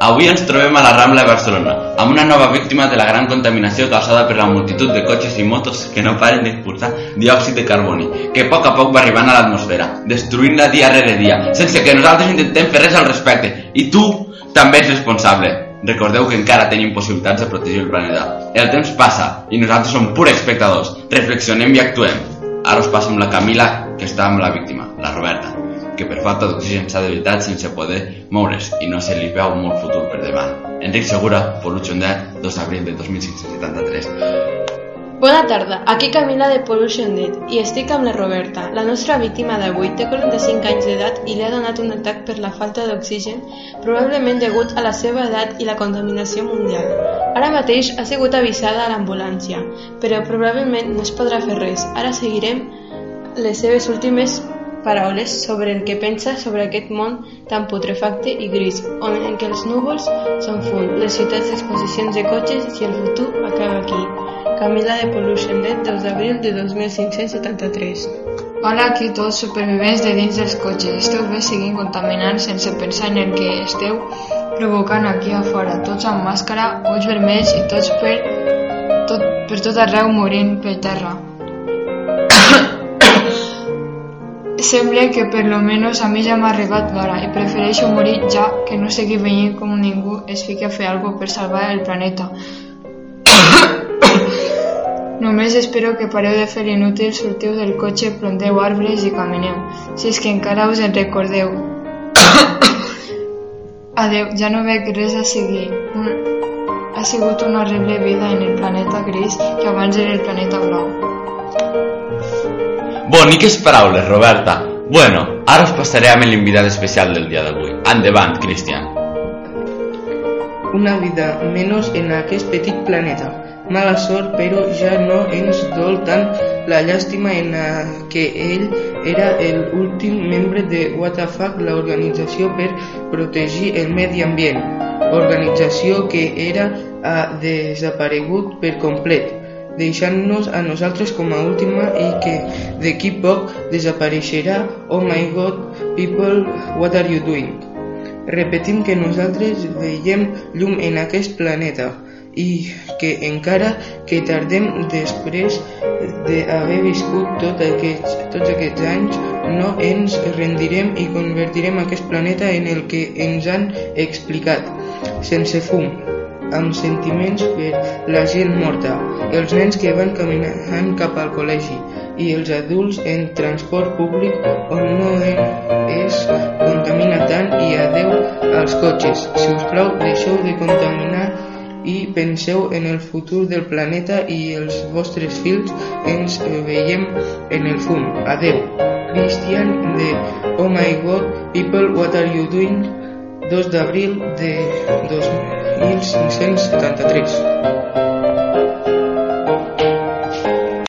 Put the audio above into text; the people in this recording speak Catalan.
Avui ens trobem a la Rambla de Barcelona, amb una nova víctima de la gran contaminació causada per la multitud de cotxes i motos que no paren d'expulsar diòxid de carboni, que a poc a poc va arribant a l'atmosfera, destruint-la dia rere dia, sense que nosaltres intentem fer res al respecte. I tu també ets responsable. Recordeu que encara tenim possibilitats de protegir el planeta. El temps passa i nosaltres som purs espectadors. Reflexionem i actuem. Ara us passo amb la Camila, que està amb la víctima, la Roberta que per falta d'oxigen s'ha debilitat sense poder moure's i no se li veu molt futur per davant. Enric Segura, Pollution Dead, 2 d'abril de 2573. Bona tarda, aquí Camila de Pollution Dead i estic amb la Roberta. La nostra víctima d'avui té 45 anys d'edat i li ha donat un atac per la falta d'oxigen, probablement degut a la seva edat i la contaminació mundial. Ara mateix ha sigut avisada a l'ambulància, però probablement no es podrà fer res. Ara seguirem les seves últimes paraules sobre el que pensa sobre aquest món tan putrefacte i gris, on en què els núvols són fum, les ciutats d'exposicions de cotxes i el futur acaba aquí. Camila de Pollution Dead, 2 d'abril de 2573. Hola aquí tots supervivents de dins dels cotxes. Esteu bé seguint contaminant sense pensar en el que esteu provocant aquí a fora. Tots amb màscara, ulls vermells i tots per tot, per tot arreu morint per terra. Sembla que per lo menos a mi ja m'ha arribat l'hora i prefereixo morir ja que no seguir veient com ningú es fiqui a fer alguna per salvar el planeta. Només espero que pareu de fer l'inútil, sortiu del cotxe, planteu arbres i camineu, si és que encara us en recordeu. Adeu, ja no veig res a seguir. Ha sigut una horrible vida en el planeta gris que abans era el planeta blau. Boniques paraules, Roberta. Bueno, ara us passaré amb l'invitat especial del dia d'avui. Endavant, Cristian. Una vida menys en aquest petit planeta. Mala sort, però ja no ens dol tant la llàstima en que ell era l'últim membre de WTF, l'organització per protegir el medi ambient, organització que era ha desaparegut per complet deixant-nos a nosaltres com a última i que d'aquí poc desapareixerà Oh my God, people, what are you doing? Repetim que nosaltres veiem llum en aquest planeta i que encara que tardem després d'haver viscut tot aquests, tots aquests anys no ens rendirem i convertirem aquest planeta en el que ens han explicat, sense fum, amb sentiments per la gent morta, els nens que van caminant cap al col·legi i els adults en transport públic on no es contamina tant i adeu als cotxes. Si us plau, deixeu de contaminar i penseu en el futur del planeta i els vostres fills ens veiem en el fum. Adeu. Christian de Oh my God, people, what are you doing? 2 d'abril de 2573.